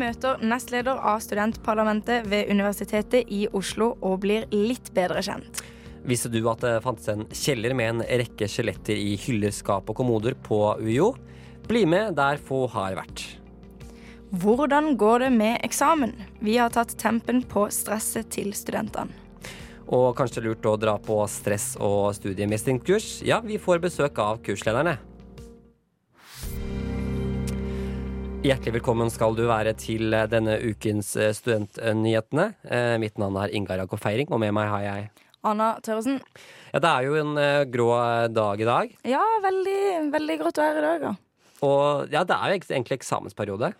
møter nestleder av studentparlamentet ved Universitetet i Oslo og blir litt bedre kjent. Visste du at det fantes en kjeller med en rekke skjeletter i hyller, skap og kommoder på UiO? Bli med der få har vært. Hvordan går det med eksamen? Vi har tatt tempen på stresset til studentene. Og kanskje lurt å dra på stress- og studiemestringskurs? Ja, vi får besøk av kurslederne. Hjertelig velkommen skal du være til denne ukens studentnyhetene. Eh, Mitt navn er Ingar Jakob Feiring, og med meg har jeg Anna Tørresen. Ja, det er jo en eh, grå dag i dag. Ja, veldig, veldig grått vær i dag, ja. Og ja, det er jo egentlig eksamensperiode.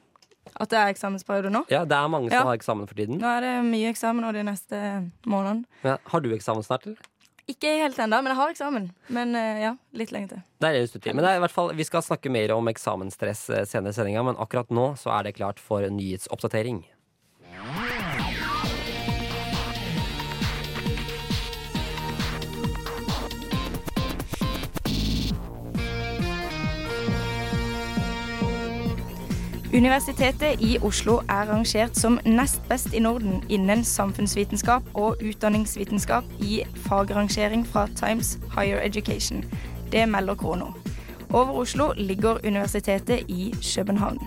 At det er eksamensperiode nå. Ja, det er mange som Ja. har eksamen for tiden. Nå er det mye eksamen nå de neste månedene. Ja, har du eksamen snart, eller? Ikke helt ennå, men jeg har eksamen. Men eh, ja, litt lenge til. Det er det stund til. Men det er i hvert fall, vi skal snakke mer om eksamensstress eh, senere i sendinga, men akkurat nå så er det klart for nyhetsoppdatering. Universitetet i Oslo er rangert som nest best i Norden innen samfunnsvitenskap og utdanningsvitenskap i fagrangering fra Times Higher Education. Det melder Krono. Over Oslo ligger universitetet i København.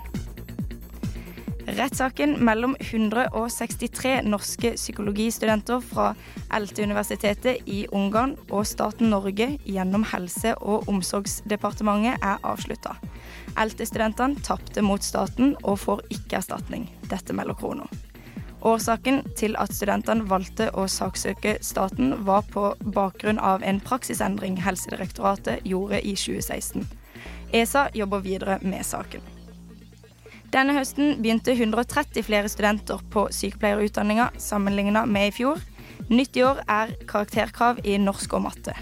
Rettssaken mellom 163 norske psykologistudenter fra ELTE-universitetet i Ungarn og staten Norge gjennom Helse- og omsorgsdepartementet er avslutta. ELTE-studentene tapte mot staten og får ikke erstatning. Dette melder Krono. Årsaken til at studentene valgte å saksøke staten, var på bakgrunn av en praksisendring Helsedirektoratet gjorde i 2016. ESA jobber videre med saken. Denne høsten begynte 130 flere studenter på sykepleierutdanninga sammenligna med i fjor. Nytt i år er karakterkrav i norsk og matte.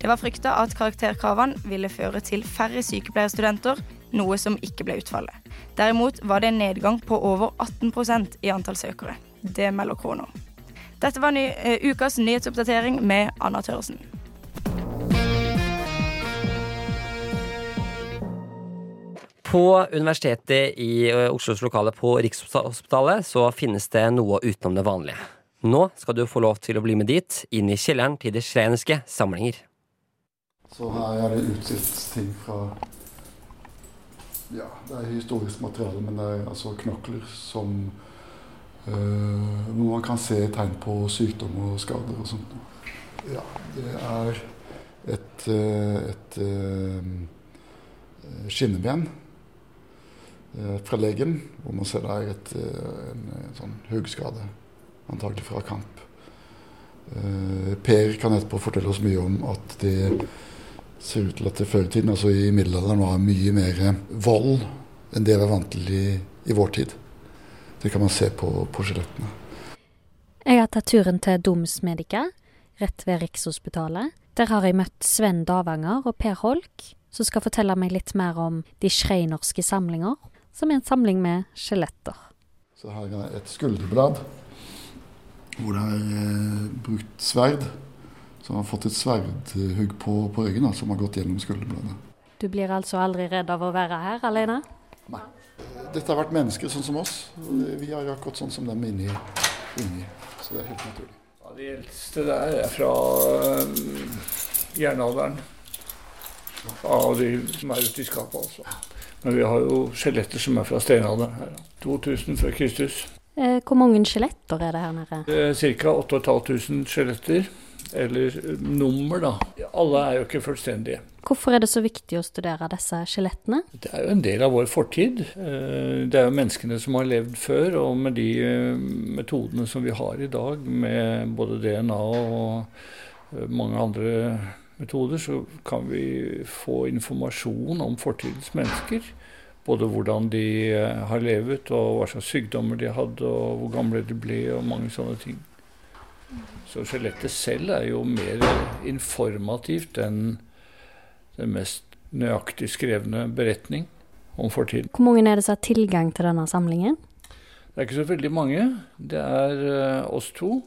Det var frykta at karakterkravene ville føre til færre sykepleierstudenter, noe som ikke ble utfallet. Derimot var det en nedgang på over 18% i antall søkere. Det melder Krono. Dette var ny, uh, ukas nyhetsoppdatering med Anna Tørresen. På Universitetet i ø, Oslos lokale på Rikshospitalet så finnes det noe utenom det vanlige. Nå skal du få lov til å bli med dit, inn i kjelleren til de schreniske samlinger. Så her er det utstilt ting fra Ja, det er historisk materiale, men det er altså knokler som øh, Hvor man kan se tegn på sykdom og skader og sånt. Ja, det er et, et, et øh, skinneben fra legen, hvor man ser der et, øh, en, en sånn hoggskade, antagelig fra kamp. Eh, Per kan etterpå fortelle oss mye om at det ser ut til at det før i tiden, altså i middelalderen, var mye mer vold enn det vi er vant til i, i vår tid. Det kan man se på, på skjelettene. Jeg har tatt turen til Domsmedica, rett ved Rikshospitalet. Der har jeg møtt Sven Davanger og Per Holk, som skal fortelle meg litt mer om De schreinerske samlinger, som er en samling med skjeletter. Så her er et skulderblad hvor det er eh, brukt sverd. Som har fått et sverdhugg på, på ryggen, da, som har gått gjennom skulderbladet. Du blir altså aldri redd av å være her alene? Nei. Dette har vært mennesker sånn som oss. Vi er akkurat sånn som dem inni, inni. Så det er helt naturlig. Ja, de eldste der er fra øhm, jernalderen. Av de som er ute i skapet, altså. Men vi har jo skjeletter som er fra steinalderen her. 2000 før Kristus. Eh, hvor mange skjeletter er det her nede? Ca. 8500 skjeletter. Eller nummer, da. Alle er jo ikke fullstendige. Hvorfor er det så viktig å studere disse skjelettene? Det er jo en del av vår fortid. Eh, Det er jo menneskene som har levd før, og med de eh, metodene som vi har i dag, med både DNA og mange andre metoder, så kan vi få informasjon om fortidens mennesker. Både hvordan de eh, har levet, og hva slags sykdommer de hadde, og hvor gamle de ble, og mange sånne ting. Så skjelettet selv er jo mer informativt enn den mest nøyaktig skrevne beretning om fortiden. Hvor mange er det som har tilgang til denne samlingen? Det er ikke så veldig mange. Det er uh, oss to.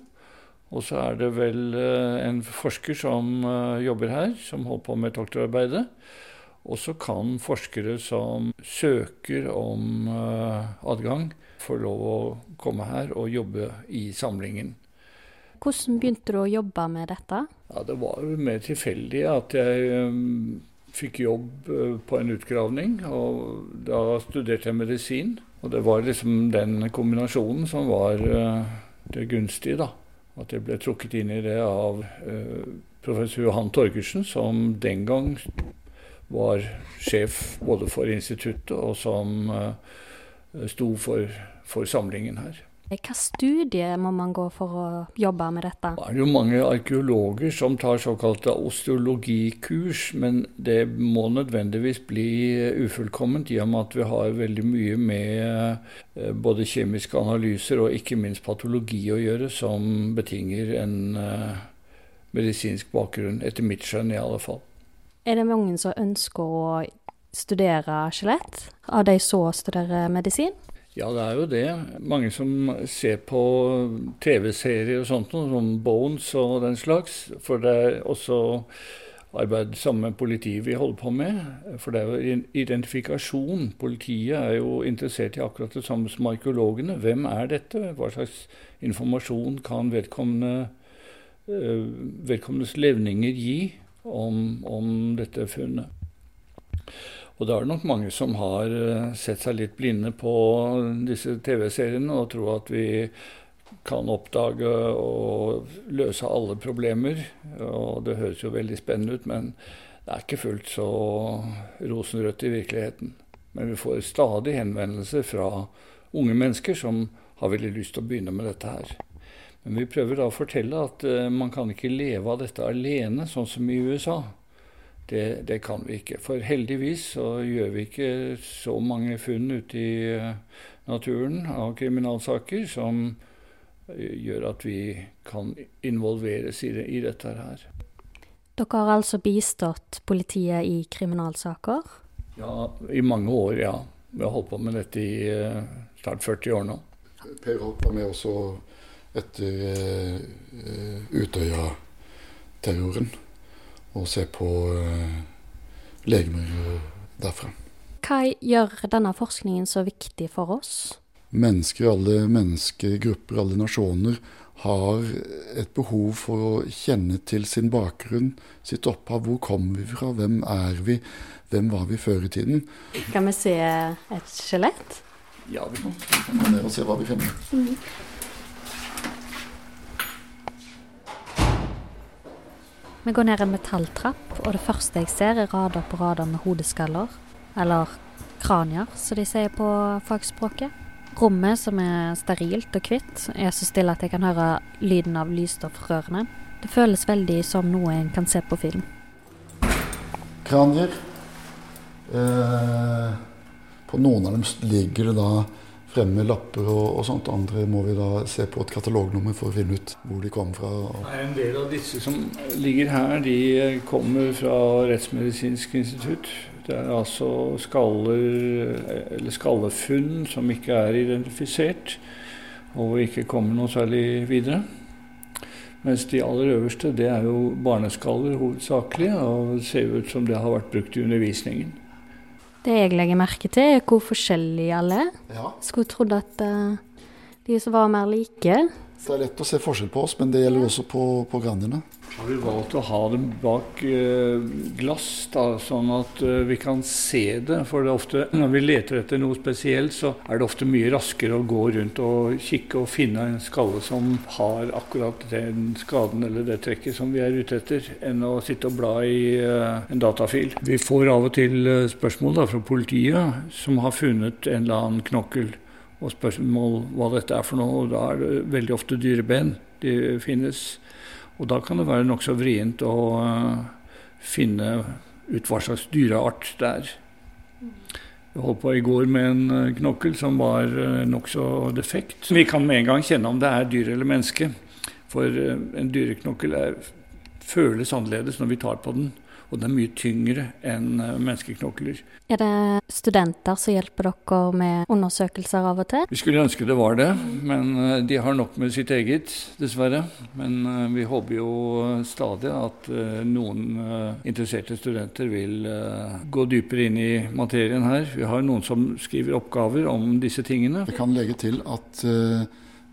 Og så er det vel uh, en forsker som uh, jobber her, som holder på med doktorarbeidet. Og så kan forskere som søker om adgang, få lov å komme her og jobbe i samlingen. Hvordan begynte du å jobbe med dette? Ja, Det var mer tilfeldig at jeg fikk jobb på en utgravning. Og da studerte jeg medisin. Og det var liksom den kombinasjonen som var det gunstige, da. At jeg ble trukket inn i det av uh, professor Johan Torgersen, som den gang var sjef både for instituttet og som sto for, for samlingen her. Hva studie må man gå for å jobbe med dette? Det er jo mange arkeologer som tar såkalte osteologikurs, men det må nødvendigvis bli ufullkomment i og med at vi har veldig mye med eh, både kjemiske analyser og ikke minst patologi å gjøre, som betinger en eh, medisinsk bakgrunn, etter mitt skjønn i alle fall. Er det mange som ønsker å studere skjelett, av de som studerer medisin? Ja, det er jo det. Mange som ser på TV-serier og sånt, som Bones og den slags. For det er også arbeid sammen med politiet vi holder på med. For det er jo identifikasjon. Politiet er jo interessert i akkurat det samme som arkeologene. Hvem er dette? Hva slags informasjon kan vedkommende, øh, vedkommendes levninger gi om, om dette funnet? Og da er det nok mange som har eh, sett seg litt blinde på disse TV-seriene og tror at vi kan oppdage og løse alle problemer. Og det høres jo veldig spennende ut, men det er ikke fullt så rosenrødt i virkeligheten. Men vi får stadig henvendelser fra unge mennesker som har veldig lyst til å begynne med dette her. Men vi prøver da å fortelle at uh, man kan ikke leve av dette alene, sånn som i USA. Det, det, kan vi ikke. For heldigvis så gjør vi ikke så mange funn ute i eh, naturen av kriminalsaker som eh, gjør at vi kan involveres i, det, i dette her. Dere har altså bistått politiet i kriminalsaker? Ja, i mange år, ja. Vi har holdt på med dette i uh, snart 40 år nå. Per Holt var med også etter uh, Utøya-terroren og se på uh, legemer derfra. Hva gjør denne forskningen så viktig for oss? Mennesker, alle menneskegrupper, alle nasjoner har et behov for å kjenne til sin bakgrunn, sitt opphav. Hvor kommer vi fra? Hvem er vi? Hvem var vi før i tiden? Kan vi se et skjelett? Ja, vi kan gå ned se hva vi finner. Mm. Vi går ned en metalltrapp, og det første jeg ser, er rader på rader med hodeskaller. Eller kranier, som de sier på fagspråket. Rommet, som er sterilt og hvitt, er så stille at jeg kan høre lyden av lysstoffrørene. Det føles veldig som noe en kan se på film. Kranier. Eh, på noen av dem ligger det da fremme lapper og, og, sånt. Andre må vi da se på et katalognummer for å finne ut hvor de kommer fra. En del av disse som ligger her, de kommer fra Rettsmedisinsk institutt. Det er altså skaller, eller skallefunn som ikke er identifisert, og ikke kommer noe særlig videre. Mens de aller øverste det er jo barneskaller hovedsakelig, og ser ut som det har vært brukt i undervisningen. Det jeg legger merke til, er hvor forskjellige alle er. Ja. Skulle trodd at uh, de som var mer like Det er lett å se forskjell på oss, men det gjelder også på, på grandene har vi valgt å ha dem bak eh, glass, da, sånn at eh, vi kan se det. For det er ofte, når vi leter etter noe spesielt, så er det ofte mye raskere å gå rundt og kikke og finne en skalle som har akkurat den skaden eller det trekket som vi er ute etter, enn å sitte og bla i eh, en datafil. Vi får av og til spørsmål da, fra politiet som har funnet en eller annen knokkel. Og spørsmål hva dette er for noe. Og da er det veldig ofte dyreben de finnes. Og da kan det være nokså vrient å uh, finne ut hva slags dyreart det er. Vi holdt på i går med en uh, knokkel som var uh, nokså defekt. Vi kan med en gang kjenne om det er dyr eller menneske. For en dyreknokkel er, føles annerledes når vi tar på den og det er mye tyngre enn eh, menneskeknokler. Er det studenter som hjelper dere med undersøkelser av og til? Vi skulle ønske det var det, men eh, de har nok med sitt eget, dessverre. Men eh, vi håper jo stadig at noen interesserte studenter vil gå dypere inn i materien her. Vi har noen som skriver oppgaver om disse tingene. Jeg kan legge til at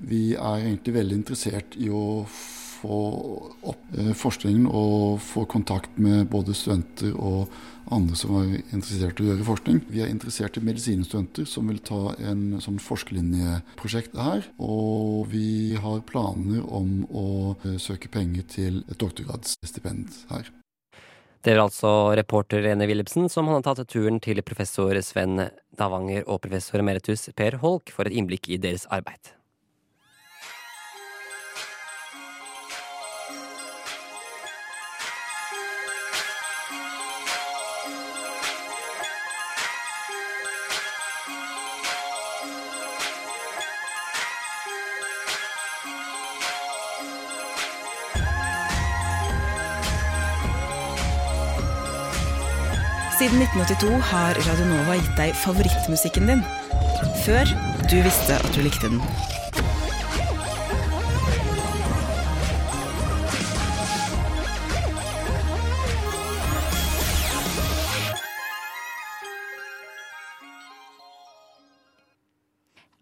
vi er egentlig veldig interessert i å få opp eh, forskningen og få kontakt med både studenter og andre som er interessert i å gjøre forskning. Vi er interessert i medisinstudenter som vil ta en sånn forskerlinjeprosjekt her. Og vi har planer om å eh, søke penger til et doktorgradsstipend her. Det er altså reporter Rene Wilhelmsen som har tatt turen til professor Sven Davanger og professor emeritus Per Holk for et innblikk i deres arbeid. Siden 1982 har Radionova gitt deg favorittmusikken din. Før du visste at du likte den.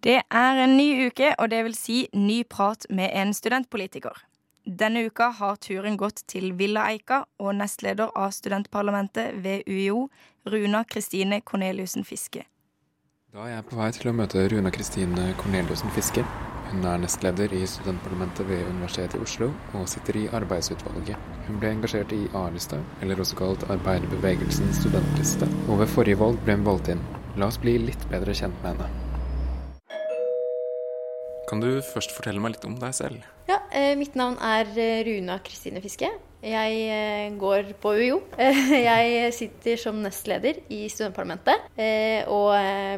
Det er en ny uke, og det vil si ny prat med en studentpolitiker. Denne uka har turen gått til Villa Eika og nestleder av studentparlamentet ved UiO, Runa Kristine Korneliussen Fiske. Da er jeg på vei til å møte Runa Kristine Korneliussen Fiske. Hun er nestleder i studentparlamentet ved Universitetet i Oslo og sitter i arbeidsutvalget. Hun ble engasjert i A-lista, eller også kalt Arbeiderbevegelsens studentliste, og ved forrige valg ble hun valgt inn. La oss bli litt bedre kjent med henne. Kan du først fortelle meg litt om deg selv? Ja, eh, Mitt navn er eh, Runa Kristine Fiske. Jeg eh, går på UiO. Jeg sitter som nestleder i studentparlamentet. Og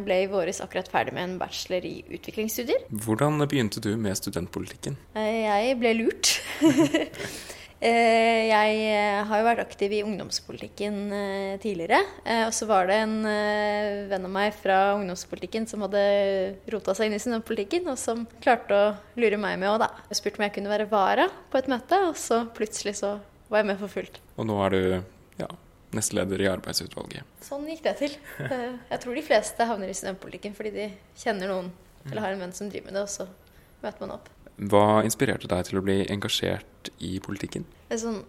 ble i våres akkurat ferdig med en bachelor i utviklingsstudier. Hvordan begynte du med studentpolitikken? Jeg ble lurt. Eh, jeg eh, har jo vært aktiv i ungdomspolitikken eh, tidligere. Og så var det en venn av meg fra ungdomspolitikken som hadde rota seg inn i studentpolitikken, og som klarte å lure meg med òg, da. Jeg spurte om jeg kunne være vara på et møte, og så plutselig så var jeg med for fullt. Og nå er du ja, nestleder i arbeidsutvalget. Sånn gikk det til. Jeg tror de fleste havner i studentpolitikken fordi de kjenner noen eller har en venn som driver med det, og så møter man opp. Hva inspirerte deg til å bli engasjert i politikken? Sånn,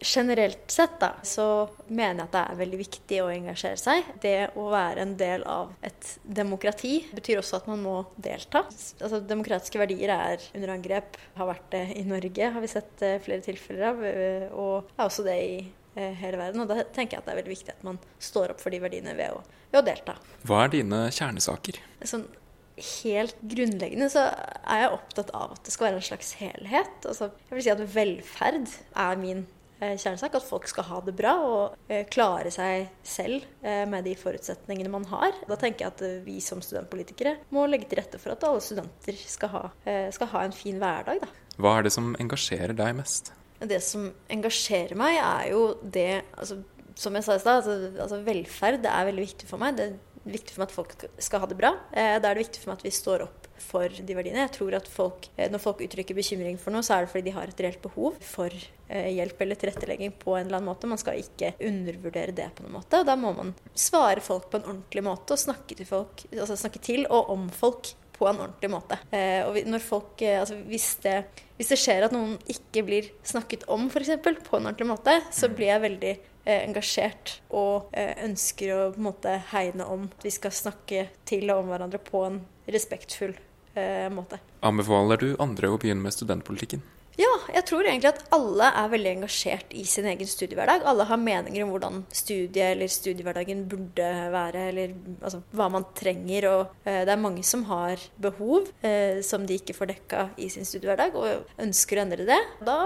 generelt sett da, så mener jeg at det er veldig viktig å engasjere seg. Det å være en del av et demokrati betyr også at man må delta. Altså, demokratiske verdier er under angrep, har vært det i Norge, har vi sett flere tilfeller av, og er også det i hele verden. Og da tenker jeg at det er veldig viktig at man står opp for de verdiene ved å, ved å delta. Hva er dine kjernesaker? Sånn, helt grunnleggende så er jeg opptatt av at det skal være en slags helhet. Altså, jeg vil si at velferd er min eh, kjernesak. At folk skal ha det bra og eh, klare seg selv eh, med de forutsetningene man har. Da tenker jeg at vi som studentpolitikere må legge til rette for at alle studenter skal ha, skal ha en fin hverdag. Da. Hva er det som engasjerer deg mest? Det som engasjerer meg, er jo det altså, Som jeg sa i stad, altså, altså, velferd er veldig viktig for meg. Det viktig for meg at folk skal ha det bra. Eh, da er det viktig for meg at vi står opp for de verdiene. Jeg tror at folk, eh, Når folk uttrykker bekymring for noe, så er det fordi de har et reelt behov for eh, hjelp eller tilrettelegging på en eller annen måte. Man skal ikke undervurdere det på noen måte. Da må man svare folk på en ordentlig måte og snakke til, folk, altså snakke til og om folk på en ordentlig måte. og når folk, altså hvis, det, hvis det skjer at noen ikke blir snakket om f.eks. på en ordentlig måte, så blir jeg veldig engasjert og eh, ønsker å på en måte hegne om at vi skal snakke til og om hverandre på en respektfull eh, måte. Anbefaler du andre å begynne med studentpolitikken? Ja, jeg tror egentlig at alle er veldig engasjert i sin egen studiehverdag. Alle har meninger om hvordan studiet eller studiehverdagen burde være, eller altså, hva man trenger. Og eh, det er mange som har behov eh, som de ikke får dekka i sin studiehverdag, og ønsker å endre det. Da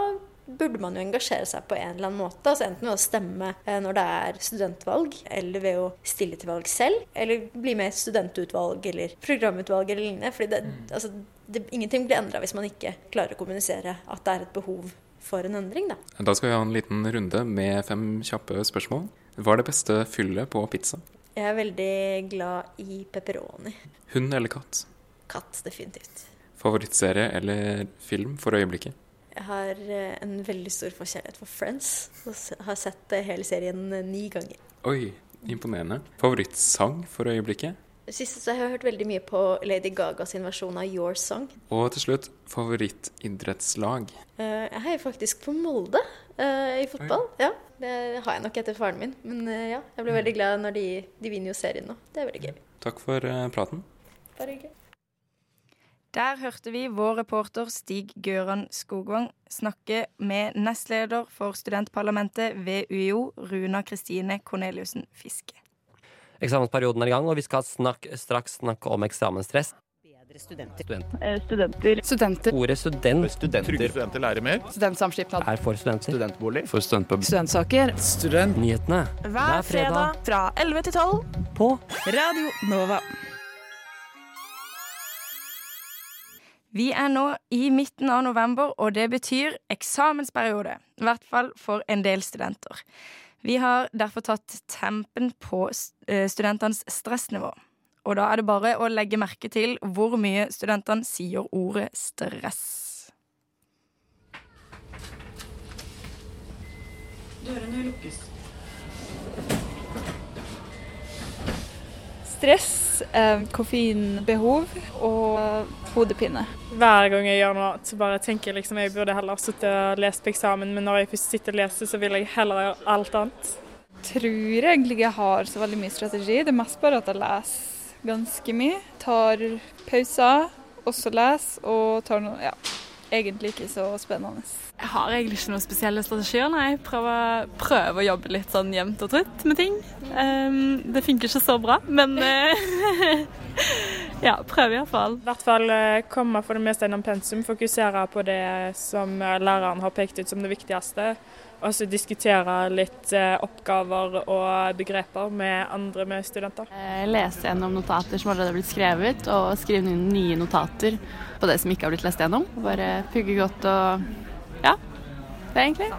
burde man jo engasjere seg på en eller annen måte. altså Enten ved å stemme eh, når det er studentvalg, eller ved å stille til valg selv. Eller bli med i studentutvalg eller programutvalg eller lignende. fordi det, mm. altså, det, ingenting blir endra hvis man ikke klarer å kommunisere at det er et behov for en endring. Da. Da skal vi ha en liten runde med fem kjappe spørsmål. Hva er det beste fyllet på pizza? Jeg er veldig glad i pepperoni. Hund eller katt? Katt, definitivt. Favorittserie eller film for øyeblikket? Jeg har eh, en veldig stor forkjærlighet for Friends. Og har sett eh, hele serien eh, ni ganger. Oi, imponerende. Favorittsang for øyeblikket? Siste så har jeg hørt veldig mye på Lady Gaga sin versjon av Your Song. Og til slutt, favorittidrettslag? Jeg heier faktisk på Molde i fotball. Oi. Ja, Det har jeg nok etter faren min. Men ja, jeg blir veldig glad når de, de vinner jo serien nå. Det er veldig gøy. Takk for praten. Bare hyggelig. Der hørte vi vår reporter Stig Gøran Skogvang snakke med nestleder for studentparlamentet ved UiO, Runa Kristine Korneliussen Fiske. Eksamensperioden er i gang, og vi skal snak straks snakke om eksamensstress. Bedre studenter. Studenter. Eh, studenter. studenter. Ordet student. Studenter. Trygge studenter lærer mer. Studentsamskipnad. Er for studenter. Studentbolig. For studentpub. Studentsaker. Student. Nyhetene. Hver fredag fra 11 til 12 på Radio Nova. Vi er nå i midten av november, og det betyr eksamensperiode. I hvert fall for en del studenter. Vi har derfor tatt tempen på studentenes stressnivå. Og da er det bare å legge merke til hvor mye studentene sier ordet stress. Dørene lukkes. Stress, eh, koffeinbehov og hodepine. Hver gang jeg gjør noe, så bare tenker jeg liksom jeg burde heller sittet og lest på eksamen, men når jeg først sitter og leser, så vil jeg heller gjøre alt annet. Tror egentlig jeg har så veldig mye strategi. Det er mest bare at jeg leser ganske mye. Tar pauser, også leser, og tar noe Ja, egentlig ikke så spennende. Jeg har egentlig ikke noen spesielle strategier. Nei. Jeg prøver, prøver, å jobbe litt sånn jevnt og trutt med ting. Um, det funker ikke så bra, men uh, ja, prøver iallfall. I hvert fall kommer komme for det meste gjennom pensum, fokusere på det som læreren har pekt ut som det viktigste. Og så diskutere litt uh, oppgaver og begreper med andre med studenter. Jeg leser gjennom notater som allerede har blitt skrevet, og skrive inn nye notater på det som ikke har blitt lest gjennom. Bare pugge godt og ja, det er egentlig.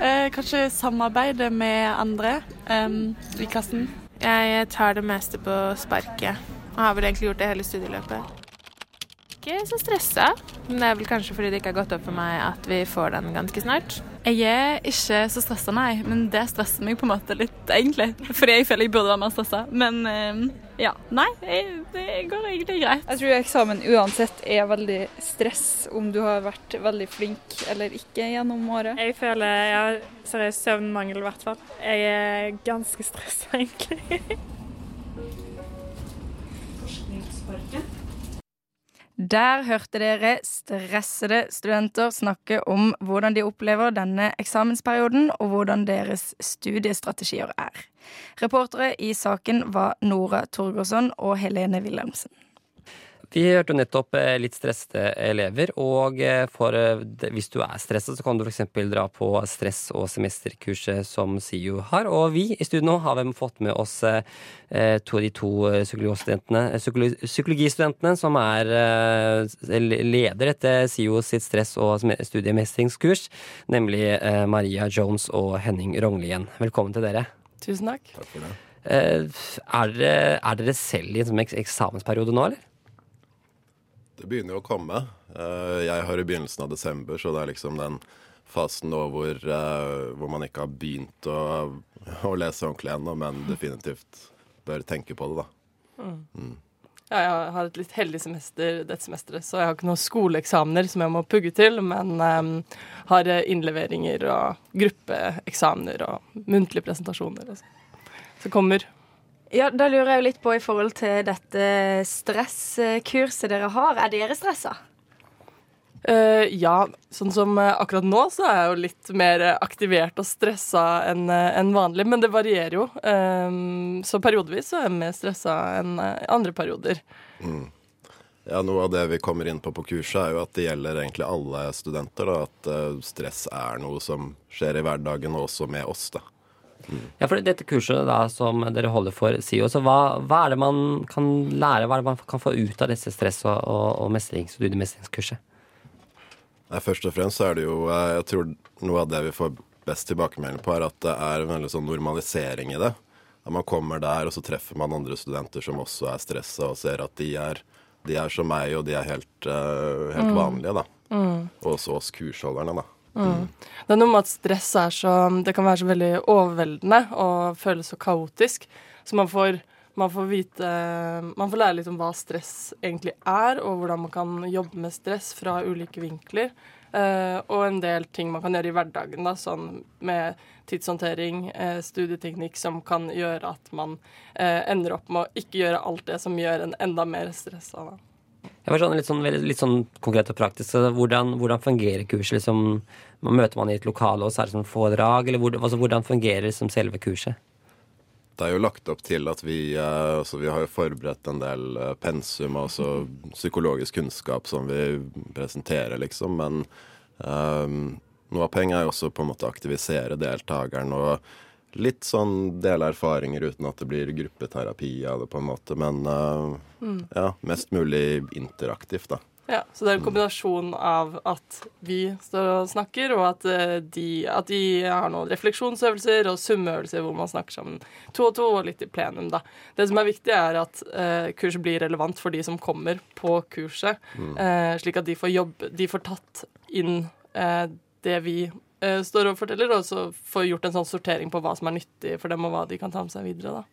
Eh, kanskje samarbeide med andre um, i klassen. Jeg tar det meste på sparket, og har vel egentlig gjort det hele studieløpet. Ikke så stressa, men det er vel kanskje fordi det ikke har gått opp for meg at vi får den ganske snart. Jeg er ikke så stressa, nei, men det stresser meg på en måte litt, egentlig. Fordi jeg føler jeg burde være mer stressa. Men um, ja, nei, det går egentlig greit. Jeg tror eksamen uansett er veldig stress om du har vært veldig flink eller ikke gjennom året. Jeg føler jeg har seriøst søvnmangel i hvert fall. Jeg er ganske stressa, egentlig. Der hørte dere stressede studenter snakke om hvordan de opplever denne eksamensperioden, og hvordan deres studiestrategier er. Reportere i saken var Nora Torgersson og Helene Wilhelmsen. Vi hørte nettopp litt stressede elever, og for, hvis du er stresset, så kan du f.eks. dra på stress- og semesterkurset som SIU har. Og vi i studio har vi fått med oss to av de to psykologistudentene som er leder etter SIU sitt stress- og studiemestringskurs, nemlig Maria Jones og Henning Rognlien. Velkommen til dere. Tusen takk. Takk for det. Er dere, er dere selv i en sånn eksamensperiode nå, eller? Det begynner jo å komme. Jeg har i begynnelsen av desember, så det er liksom den fasen nå hvor, hvor man ikke har begynt å, å lese ordentlig ennå, men definitivt bør tenke på det, da. Mm. Mm. Ja, jeg har et litt heldig semester dette semesteret, så jeg har ikke noen skoleeksamener som jeg må pugge til, men um, har innleveringer og gruppeeksamener og muntlige presentasjoner. og sånn. Så kommer. Ja, Da lurer jeg jo litt på i forhold til dette stresskurset dere har. Er dere stressa? Uh, ja, sånn som uh, akkurat nå så er jeg jo litt mer aktivert og stressa enn uh, en vanlig, men det varierer jo. så periodevis så er jeg mer stressa enn andre perioder. Mm. Ja, Noe av det vi kommer inn på på kurset, er jo at det gjelder egentlig alle studenter. Da, at stress er noe som skjer i hverdagen, og også med oss. da. Ja, for dette kurset da, som dere holder for SIO, så hva, hva er det man kan lære? Hva er det man kan få ut av disse stress- og, og, og mestrings- og studiemestringskurset? Nei, først og fremst så er det jo eh, Jeg tror noe av det vi får best tilbakemelding på, er at det er en veldig sånn normalisering i det. At man kommer der, og så treffer man andre studenter som også er stressa, og ser at de er, de er som meg, og de er helt, eh, helt Mm. vanlige, da. Mm. Og også oss kursholderne, da. Mm. Det er noe med at stress er så Det kan være så veldig overveldende og føles så kaotisk. Så man får, man får vite Man får lære litt om hva stress egentlig er, og hvordan man kan jobbe med stress fra ulike vinkler. Uh, og en del ting man kan gjøre i hverdagen, da, sånn med tidshåndtering, uh, studieteknikk, som kan gjøre at man uh, ender opp med å ikke gjøre alt det som gjør en enda mer stressa. Da. Jeg var sånn, litt, sånn, litt sånn konkret og praktisk. Hvordan, hvordan fungerer kurset? Liksom, møter man i et lokale, og så er det sånn foredrag? Eller hvor, altså, hvordan fungerer liksom selve kurset? Det er jo lagt opp til at vi, eh, altså vi har jo forberedt en del eh, pensum, altså psykologisk kunnskap som vi presenterer, liksom. Men um, noe av poenget er jo også på en måte å aktivisere deltakeren og litt sånn dele erfaringer uten at det blir gruppeterapi av det, på en måte. Men uh, Mm. ja, mest mulig interaktivt, da. Ja, så det er en kombinasjon av at vi står og snakker, og at eh, de, at de har noen refleksjonsøvelser og summeøvelser hvor man snakker sammen to og to, og litt i plenum, da. Det som er viktig, er at eh, kurset blir relevant for de som kommer på kurset, Mm. eh, slik at de får jobb, de får tatt inn eh, det vi eh, står og forteller, og så får gjort en sånn sortering på hva som er nyttig for dem, og hva de kan ta med seg videre.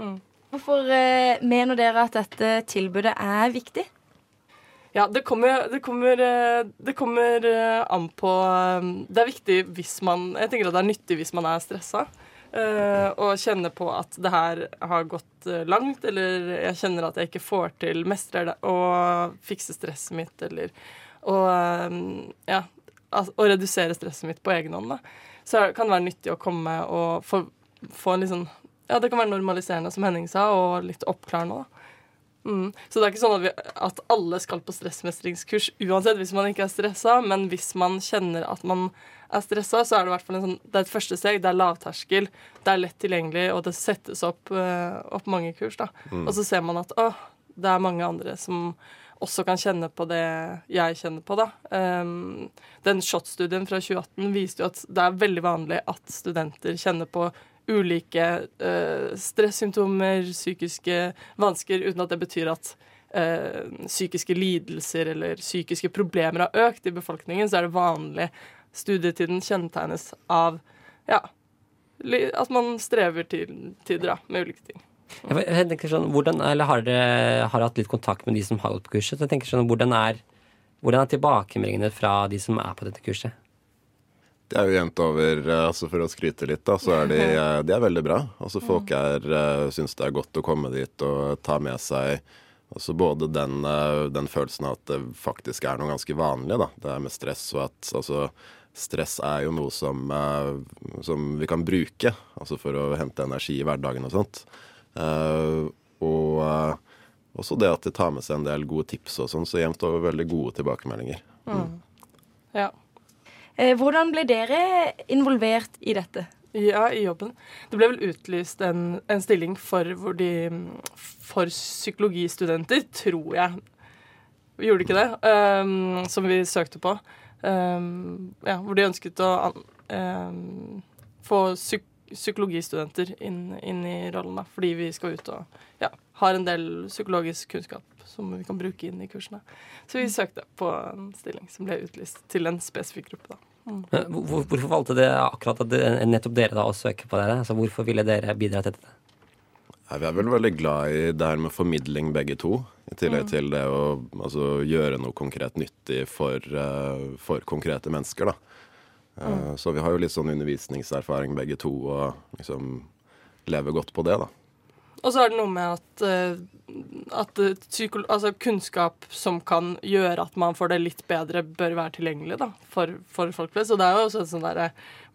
Mm. Hvorfor uh, mener dere at dette tilbudet er viktig? Ja, det kommer, det kommer, eh, det kommer an på Det er viktig hvis man Jeg tenker at det er nyttig hvis man er stressa. eh, Og kjenner på at det her har gått langt, eller jeg kjenner at jeg ikke får til mestrer det, å fikse stresset mitt, eller Og Ja, å redusere stresset mitt på egen hånd, da. Så kan det være nyttig å komme og få, få en litt sånn Ja, det kan være normaliserende, som Henning sa, og litt oppklarende, da. Mm. Så det er ikke sånn at, vi, at alle skal på stressmestringskurs uansett hvis man ikke er stressa, men hvis man kjenner at man er stressa, så er det en sånn, det er et første steg. Det er lavterskel, det er lett tilgjengelig, og det settes opp, eh, opp mange kurs. Mm. Og så ser man at å, det er mange andre som også kan kjenne på det jeg kjenner på. da. Um, den SHoT-studien fra 2018 viste jo at det er veldig vanlig at studenter kjenner på ulike uh, stressymptomer, psykiske vansker, uten at det betyr at uh, psykiske lidelser eller psykiske problemer har økt i befolkningen, så er det vanlig. Studietiden kjennetegnes av ja, at man strever til tider da, med ulike ting. Jeg, tenker sånn, hvordan, eller Har dere har hatt litt kontakt med de som har gått på kurset? Jeg tenker sånn, Hvordan er, hvordan er tilbakemeldingene fra de som er på dette kurset? Det er jo jevnt over, eh, altså for å skryte litt, da, så er de, eh, de er veldig bra. Altså Folk er, eh, syns det er godt å komme dit og ta med seg altså både den, den følelsen at det faktisk er noe ganske vanlig, da. Det er med stress, og at altså Stress er jo noe som, som vi kan bruke altså for å hente energi i hverdagen og sånt. Eh, og eh, også det at de tar med seg en del gode tips og sånn, så jevnt over veldig gode tilbakemeldinger. Mm. Ja. Eh, hvordan ble dere involvert i dette? Ja, i jobben. Det ble vel utlyst en, en stilling for, hvor de, for psykologistudenter, tror jeg. Gjorde ikke det? Um, som vi søkte på. Um, ja, hvor de ønsket å um, få psyk psykologistudenter inn, inn i rollen, da, fordi vi skal ut og ja, har en del psykologisk kunnskap som vi kan bruke inn i kursene. Så vi søkte på en stilling som ble utlyst til en spesifikk gruppe. da. Mm. Hvor, hvorfor valgte det akkurat at det, nettopp dere da å søke på det? Altså, hvorfor ville dere bidra til dette? Ja, vi er vel veldig glad i det her med formidling begge to. I tillegg Mm. til det å altså, gjøre noe konkret nyttig for, eh, for konkrete mennesker, da. Mm. Så vi har jo litt sånn undervisningserfaring begge to, og liksom lever godt på det, da. Og så er det noe med at, eh, at eh, altså kunnskap som kan gjøre at man får det litt bedre, bør være tilgjengelig da, for, for folk flest. Og det er jo også et sånn der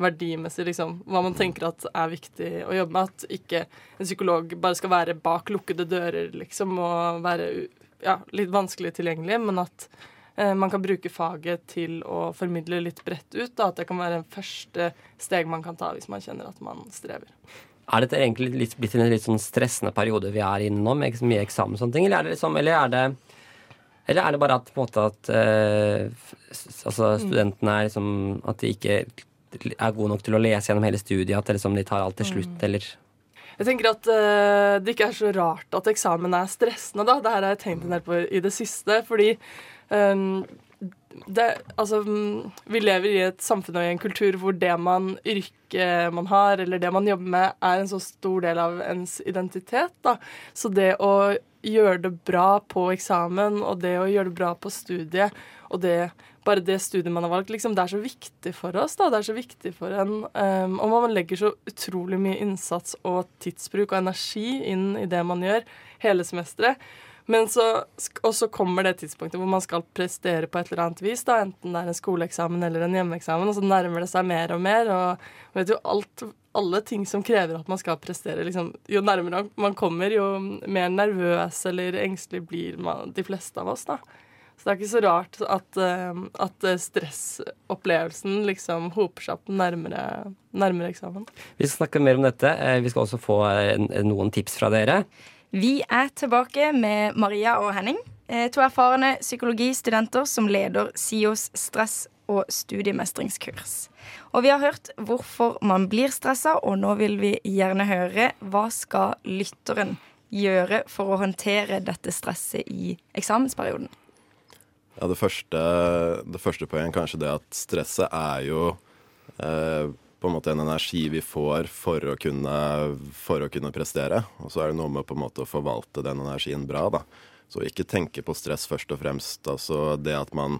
verdimessig liksom, hva man tenker at er viktig å jobbe med. At ikke en psykolog bare skal være bak lukkede dører liksom, og være ja, litt vanskelig tilgjengelig, men at man kan bruke faget til å formidle litt bredt ut. Da, at det kan være en første steg man kan ta hvis man kjenner at man strever. Er dette egentlig litt, blitt en litt sånn stressende periode vi er inne nå, med mye eksamen og sånne ting, eller er det liksom, eller er det eller er det bare at, på en måte at uh, altså, studentene er liksom At de ikke er gode nok til å lese gjennom hele studiet? At liksom, de tar alt til slutt, mm. eller? Jeg tenker at uh, det ikke er så rart at eksamen er stressende, da. Det her har jeg tenkt en del på i det siste. Fordi um, det, altså, vi lever i et samfunn og i en kultur hvor det man yrket man har, eller det man jobber med, er en så stor del av ens identitet. Da. Så det å gjøre det bra på eksamen, og det å gjøre det bra på studiet, og det, bare det studiet man har valgt, liksom, det er så viktig for oss. Da. Det er så viktig for en. Um, og man legger så utrolig mye innsats og tidsbruk og energi inn i det man gjør hele semesteret. Men så, og så kommer det tidspunktet hvor man skal prestere på et eller annet vis. da, Enten det er en skoleeksamen eller en hjemmeeksamen, og så nærmer det seg mer og mer. og vet jo, alt, Alle ting som krever at man skal prestere. Liksom, jo nærmere man kommer, jo mer nervøs eller engstelig blir man, de fleste av oss. da. Så det er ikke så rart at, uh, at stressopplevelsen liksom hoper seg opp nærmere, nærmere eksamen. Vi skal snakke mer om dette. Eh, vi skal også få eh, noen tips fra dere. Vi er tilbake med Maria og Henning. Eh, to erfarne psykologistudenter som leder SIOs stress- og studiemestringskurs. Og vi har hørt hvorfor man blir stressa, og nå vil vi gjerne høre hva skal lytteren gjøre for å håndtere dette stresset i eksamensperioden? Ja, det første, det første poenget kanskje det at stresset er jo eh, på en måte en energi vi får for å kunne, for å kunne prestere. Og så er det noe med på en måte å forvalte den energien bra. da. Så ikke tenke på stress først og fremst. Altså det at man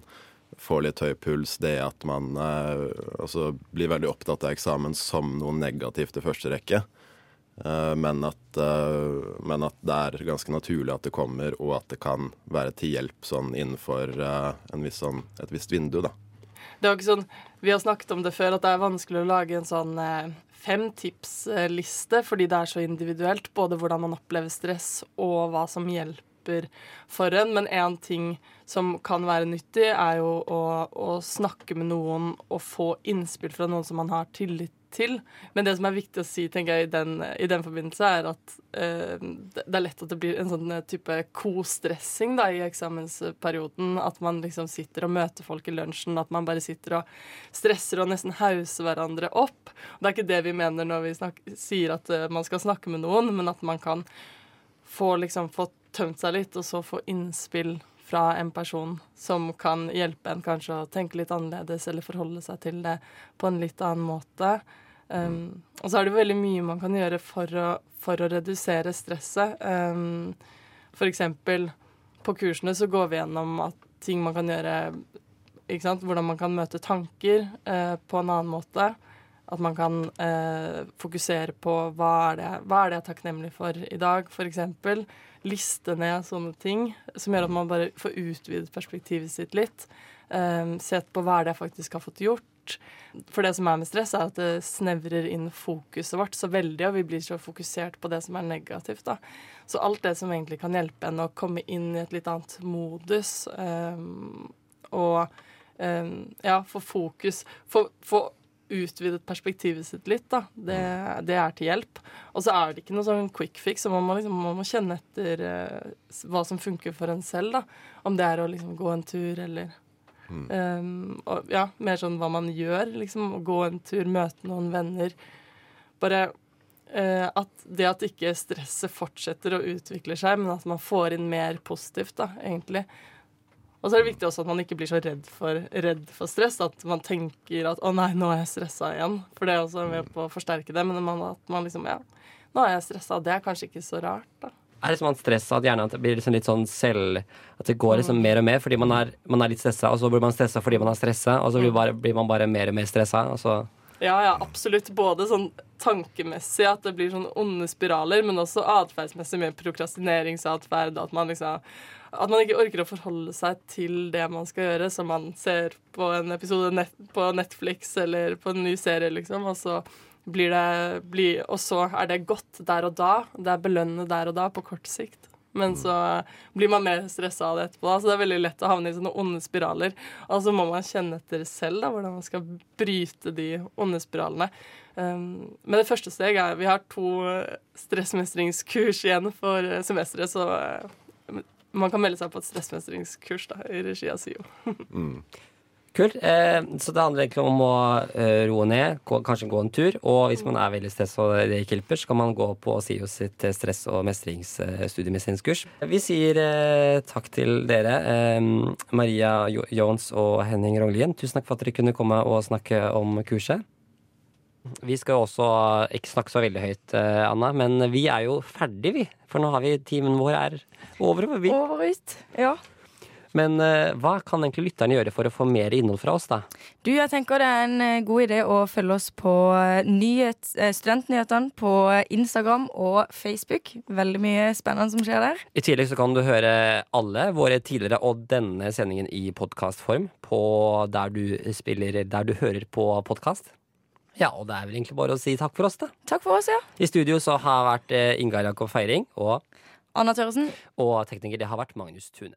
får litt høy puls, det at man eh, altså blir veldig opptatt av eksamen som noe negativt i første rekke. Eh, men, at, eh, men, at, det er ganske naturlig at det kommer, og at det kan være til hjelp sånn innenfor eh, viss, sånn, et visst vindu. da. Det var ikke sånn, Vi har snakket om det før, at det er vanskelig å lage en sånn eh, fem tips-liste, fordi det er så individuelt. Både hvordan man opplever stress, og hva som hjelper for en. Men én ting som kan være nyttig, er jo å, å snakke med noen og få innspill fra noen som man har tillit til. Men det som er viktig å si tenker jeg, i den, i den forbindelse, er at eh, det er lett at det blir en sånn eh, type kostressing da, i eksamensperioden. At man liksom sitter og møter folk i lunsjen, at man bare sitter og stresser og nesten hauser hverandre opp. Og det er ikke det vi mener når vi snakker, sier at eh, man skal snakke med noen, men at man kan få, liksom, få tømt seg litt, og så få innspill fra en person som kan hjelpe en kanskje å tenke litt annerledes eller forholde seg til det på en litt annen måte. Um, og så er det veldig mye man kan gjøre for å, for å redusere stresset. Um, for eksempel på kursene så går vi gjennom at ting man kan gjøre? Hvordan man kan møte tanker uh, på en annen måte. At man kan uh, fokusere på hva er, det, hva er det jeg er takknemlig for i dag, f.eks. Liste ned sånne ting som gjør at man bare får utvidet perspektivet sitt litt. Um, sett på hva er det jeg faktisk har fått gjort for det som er med stress, er at det snevrer inn fokuset vårt så veldig, og vi blir så fokusert på det som er negativt. da. Så alt det som egentlig kan hjelpe en å komme inn i et litt annet modus, um, og um, ja, få fokus Få, få utvidet perspektivet sitt litt, da. Det, det, er til hjelp. Og så er det ikke noe sånn quick fix, man må, liksom, man må kjenne etter uh, hva som funker for en selv, da. Om det er å liksom gå en tur eller Mm. Um, og ja, mer sånn hva man gjør, liksom. Gå en tur, møte noen venner. Bare uh, at det at ikke stresset fortsetter å utvikle seg, men at man får inn mer positivt, da, egentlig. Og så er det viktig også at man ikke blir så redd for, redd for stress. At man tenker at 'å nei, nå er jeg stressa igjen'. For det er også med på å forsterke det. Men at man liksom Ja, nå er jeg stressa. Det er kanskje ikke så rart, da er liksom man stressa at hjernen blir liksom litt sånn selv At det går liksom mer og mer fordi man er, man er litt stressa, og så blir man stressa fordi man er stressa, og så blir, bare, blir, man bare mer og mer stressa. Ja, ja, absolutt. Både sånn tankemessig at det blir sånn onde spiraler, men også atferdsmessig med prokrastineringsatferd. At man liksom at man ikke orker å forholde seg til det man skal gjøre, som man ser på en episode net på Netflix eller på en ny serie, liksom. Og så blir det blir, Og så er det godt der og da. Det er belønnende der og da, på kort sikt. Men så blir man mer stressa av det etterpå. Så det er veldig lett å havne i sånne onde spiraler. Og så må man kjenne etter selv da, hvordan man skal bryte de onde spiralene. Um, men det første steg er Vi har to stressmestringskurs igjen for semesteret, så uh, man kan melde seg på et stressmestringskurs da, i regi av SIO. mm. Kult. Eh, så det handler egentlig om å eh, roe ned, kanskje gå en tur. Og hvis man er veldig stressa og det ikke hjelper, så kan man gå på SIO sitt eh, stress- og mestrings, eh. Vi sier takk til dere, Maria Jones og Henning Rognlien. Tusen takk for at dere kunne komme og snakke om kurset. Vi skal jo også ikke snakke så veldig høyt, Anna, men vi er jo ferdig, vi. For nå har vi timen vår er over. Vi. Over ut, ja. Men uh, hva kan egentlig lytterne gjøre for å få mer innhold fra oss, da? Du, jeg tenker det er en uh, god idé å følge oss på uh, nyhet, Studentnyhetene på Instagram og Facebook. Veldig mye spennende som skjer der. I tillegg så kan du høre alle våre tidligere og denne sendingen i podkastform på der du spiller, der du hører på podkast. Ja, og det er vel egentlig bare å si takk for oss, da. Takk for oss, ja. I studio så har vært Ingar Jakob Feiring og Anna Tørresen. Og tekniker det har vært Magnus Tune.